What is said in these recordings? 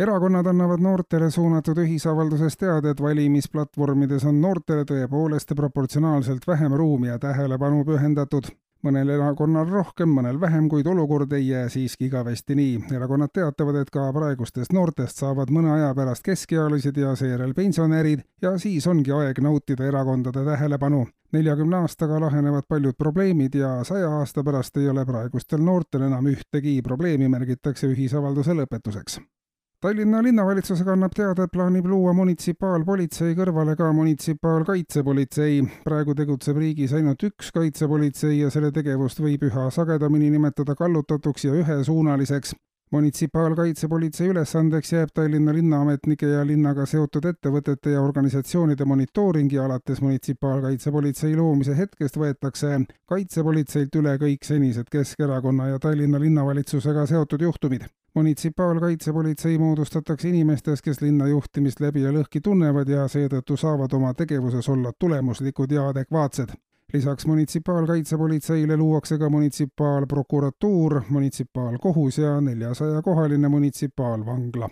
erakonnad annavad noortele suunatud ühisavalduses teada, et valimisplatvormides on noortele tõepoolest proportsionaalselt vähem ruumi ja tähelepanu pühendatud. mõnel erakonnal rohkem, mõnel vähem, kuid olukord ei jää siiski igavesti nii. erakonnad teatavad, et ka praegustest noortest saavad mõne aja pärast keskealised ja seejärel pensionärid ja siis ongi aeg nautida erakondade tähelepanu neljakümne aastaga lahenevad paljud probleemid ja saja aasta pärast ei ole praegustel noortel enam ühtegi probleemi, märgitakse ühisavalduse lõpetuseks Tallinna linnavalitsus annab teada, et plaanib luua munitsipaalpolitsei kõrvale ka munitsipaalkaitsepolitsei. praegu tegutseb riigis ainult üks kaitsepolitsei ja selle tegevust võib üha sagedamini nimetada kallutatuks ja ühesuunaliseks. munitsipaalkaitsepolitsei ülesandeks jääb Tallinna linnaametnike ja linnaga seotud ettevõtete ja organisatsioonide monitooring ja alates munitsipaalkaitsepolitsei loomise hetkest võetakse kaitsepolitseilt üle kõik senised Keskerakonna ja Tallinna linnavalitsusega seotud juhtumid munitsipaalkaitsepolitsei moodustatakse inimestest, kes linna juhtimist läbi ja lõhki tunnevad ja seetõttu saavad oma tegevuses olla tulemuslikud ja adekvaatsed. lisaks munitsipaalkaitsepolitseile luuakse ka munitsipaalprokuratuur, munitsipaalkohus ja neljasajakohaline munitsipaalvangla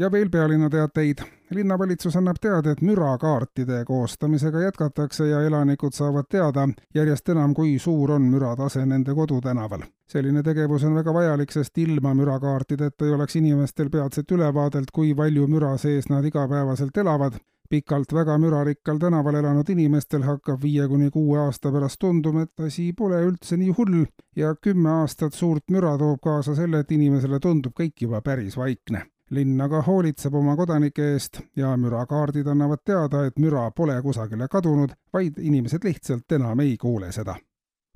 ja veel pealinna teateid. linnavalitsus annab teada, et mürakaartide koostamisega jätkatakse ja elanikud saavad teada järjest enam, kui suur on müratase nende kodutänaval. selline tegevus on väga vajalik, sest ilma mürakaartideta ei oleks inimestel peatset ülevaadet, kui palju müra sees nad igapäevaselt elavad pikalt väga mürarikkal tänaval elanud inimestel hakkab viie kuni kuue aasta pärast tunduma, et asi pole üldse nii hull ja kümme aastat suurt müra toob kaasa selle, et inimesele tundub kõik juba päris vaikne linn aga hoolitseb oma kodanike eest ja mürakaardid annavad teada, et müra pole kusagile kadunud, vaid inimesed lihtsalt enam ei kuule seda.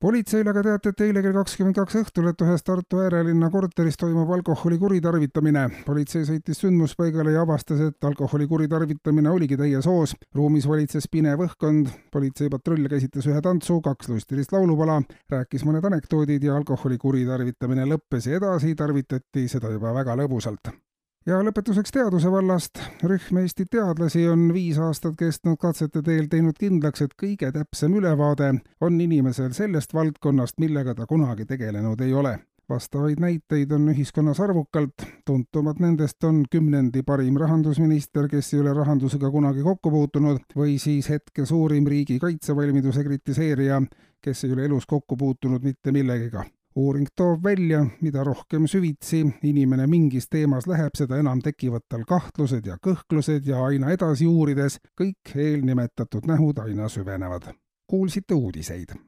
politseile aga teatati eile kell kakskümmend kaks õhtul, et ühes Tartu äärelinna korteris toimub alkoholi kuritarvitamine. politsei sõitis sündmuspaigale ja avastas, et alkoholi kuritarvitamine oligi täies hoos. ruumis valitses pinev õhkkond, politseipatrull käsitles ühe tantsu, kaks lustilist laulupala, rääkis mõned anekdoodid ja alkoholi kuritarvitamine lõppes ja edasi tarvitati seda juba väga lõbusalt ja lõpetuseks teaduse vallast. rühm Eesti teadlasi on viis aastat kestnud katsete teel teinud kindlaks, et kõige täpsem ülevaade on inimesel sellest valdkonnast, millega ta kunagi tegelenud ei ole. vastavaid näiteid on ühiskonnas arvukalt, tuntumad nendest on kümnendi parim rahandusminister, kes ei ole rahandusega kunagi kokku puutunud, või siis hetke suurim riigi kaitsevalmiduse kritiseerija, kes ei ole elus kokku puutunud mitte millegiga uuring toob välja, mida rohkem süvitsi inimene mingis teemas läheb, seda enam tekivad tal kahtlused ja kõhklused ja aina edasi uurides kõik eelnimetatud nähud aina süvenevad. kuulsite uudiseid